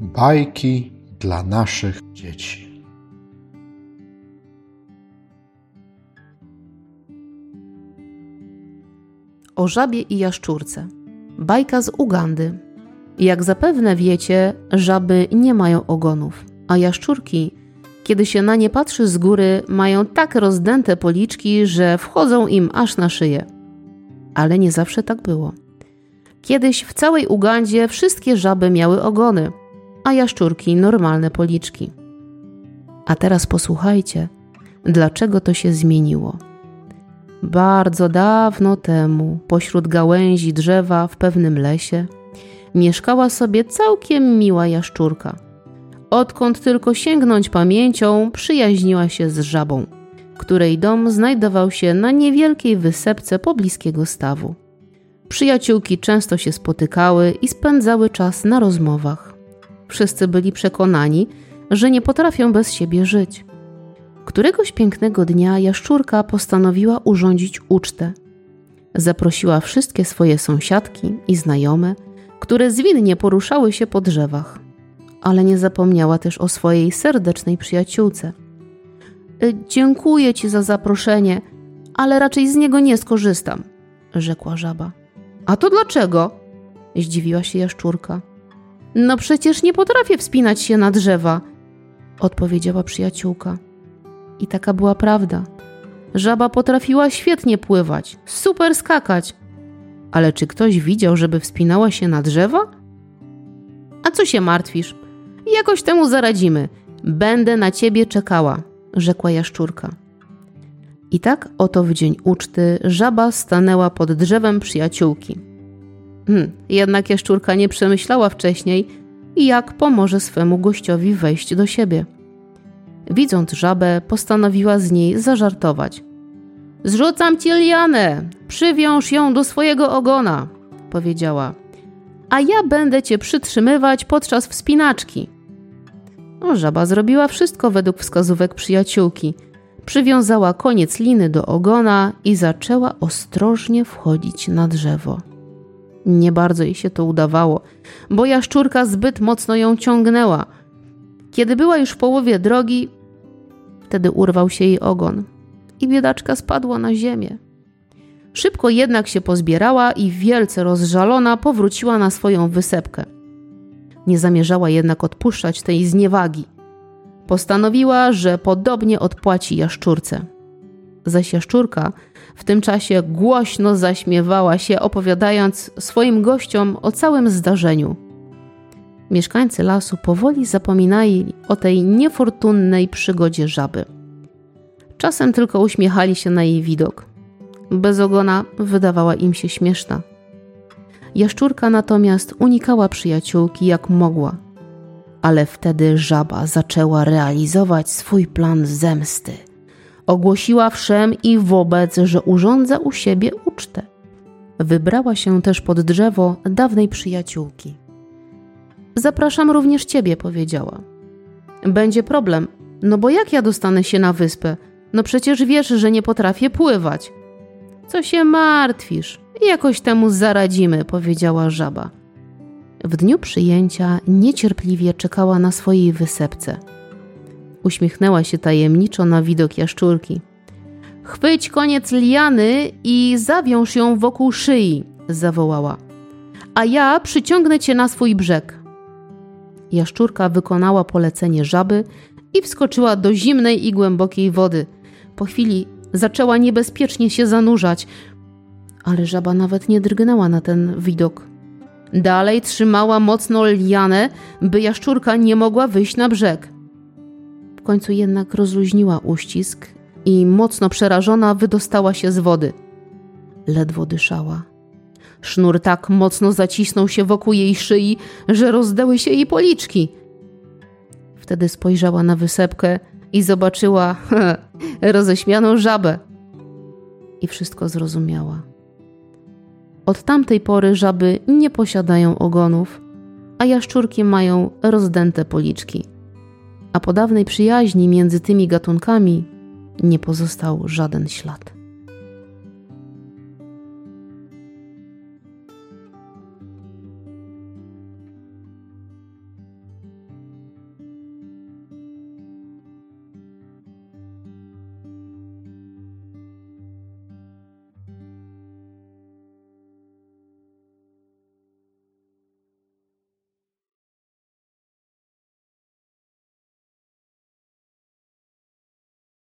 Bajki dla naszych dzieci. O żabie i jaszczurce. Bajka z Ugandy. Jak zapewne wiecie, żaby nie mają ogonów, a jaszczurki, kiedy się na nie patrzy z góry, mają tak rozdęte policzki, że wchodzą im aż na szyję. Ale nie zawsze tak było. Kiedyś w całej Ugandzie wszystkie żaby miały ogony, a jaszczurki normalne policzki. A teraz posłuchajcie, dlaczego to się zmieniło. Bardzo dawno temu, pośród gałęzi drzewa w pewnym lesie, mieszkała sobie całkiem miła jaszczurka. Odkąd tylko sięgnąć pamięcią, przyjaźniła się z żabą, której dom znajdował się na niewielkiej wysepce pobliskiego stawu. Przyjaciółki często się spotykały i spędzały czas na rozmowach. Wszyscy byli przekonani, że nie potrafią bez siebie żyć. Któregoś pięknego dnia jaszczurka postanowiła urządzić ucztę. Zaprosiła wszystkie swoje sąsiadki i znajome, które zwinnie poruszały się po drzewach, ale nie zapomniała też o swojej serdecznej przyjaciółce. «Y, dziękuję ci za zaproszenie, ale raczej z niego nie skorzystam, rzekła żaba. A to dlaczego? zdziwiła się jaszczurka. No przecież nie potrafię wspinać się na drzewa, odpowiedziała przyjaciółka. I taka była prawda. Żaba potrafiła świetnie pływać, super skakać. Ale czy ktoś widział, żeby wspinała się na drzewa? A co się martwisz? Jakoś temu zaradzimy. Będę na ciebie czekała, rzekła jaszczurka. I tak oto w dzień uczty żaba stanęła pod drzewem przyjaciółki. Hmm, jednak jaszczurka nie przemyślała wcześniej, jak pomoże swemu gościowi wejść do siebie. Widząc żabę, postanowiła z niej zażartować. Zrzucam ci lianę, przywiąż ją do swojego ogona, powiedziała. A ja będę cię przytrzymywać podczas wspinaczki. No, żaba zrobiła wszystko według wskazówek przyjaciółki. Przywiązała koniec liny do ogona i zaczęła ostrożnie wchodzić na drzewo. Nie bardzo jej się to udawało, bo jaszczurka zbyt mocno ją ciągnęła. Kiedy była już w połowie drogi, wtedy urwał się jej ogon i biedaczka spadła na ziemię. Szybko jednak się pozbierała i wielce rozżalona powróciła na swoją wysepkę. Nie zamierzała jednak odpuszczać tej zniewagi. Postanowiła, że podobnie odpłaci jaszczurce. Zaś jaszczurka w tym czasie głośno zaśmiewała się, opowiadając swoim gościom o całym zdarzeniu. Mieszkańcy lasu powoli zapominali o tej niefortunnej przygodzie żaby. Czasem tylko uśmiechali się na jej widok. Bez ogona wydawała im się śmieszna. Jaszczurka natomiast unikała przyjaciółki jak mogła. Ale wtedy żaba zaczęła realizować swój plan zemsty. Ogłosiła wszem i wobec, że urządza u siebie ucztę. Wybrała się też pod drzewo dawnej przyjaciółki. Zapraszam również ciebie, powiedziała. Będzie problem, no bo jak ja dostanę się na wyspę? No przecież wiesz, że nie potrafię pływać. Co się martwisz? Jakoś temu zaradzimy, powiedziała żaba. W dniu przyjęcia niecierpliwie czekała na swojej wysepce. Uśmiechnęła się tajemniczo na widok jaszczurki. Chwyć koniec liany i zawiąż ją wokół szyi, zawołała. A ja przyciągnę cię na swój brzeg. Jaszczurka wykonała polecenie żaby i wskoczyła do zimnej i głębokiej wody. Po chwili zaczęła niebezpiecznie się zanurzać, ale żaba nawet nie drgnęła na ten widok. Dalej trzymała mocno lianę, by jaszczurka nie mogła wyjść na brzeg. Końcu jednak rozluźniła uścisk i mocno przerażona wydostała się z wody. Ledwo dyszała. Sznur tak mocno zacisnął się wokół jej szyi, że rozdały się jej policzki. Wtedy spojrzała na wysepkę i zobaczyła roześmianą żabę. I wszystko zrozumiała. Od tamtej pory żaby nie posiadają ogonów, a jaszczurki mają rozdęte policzki. A po dawnej przyjaźni między tymi gatunkami nie pozostał żaden ślad.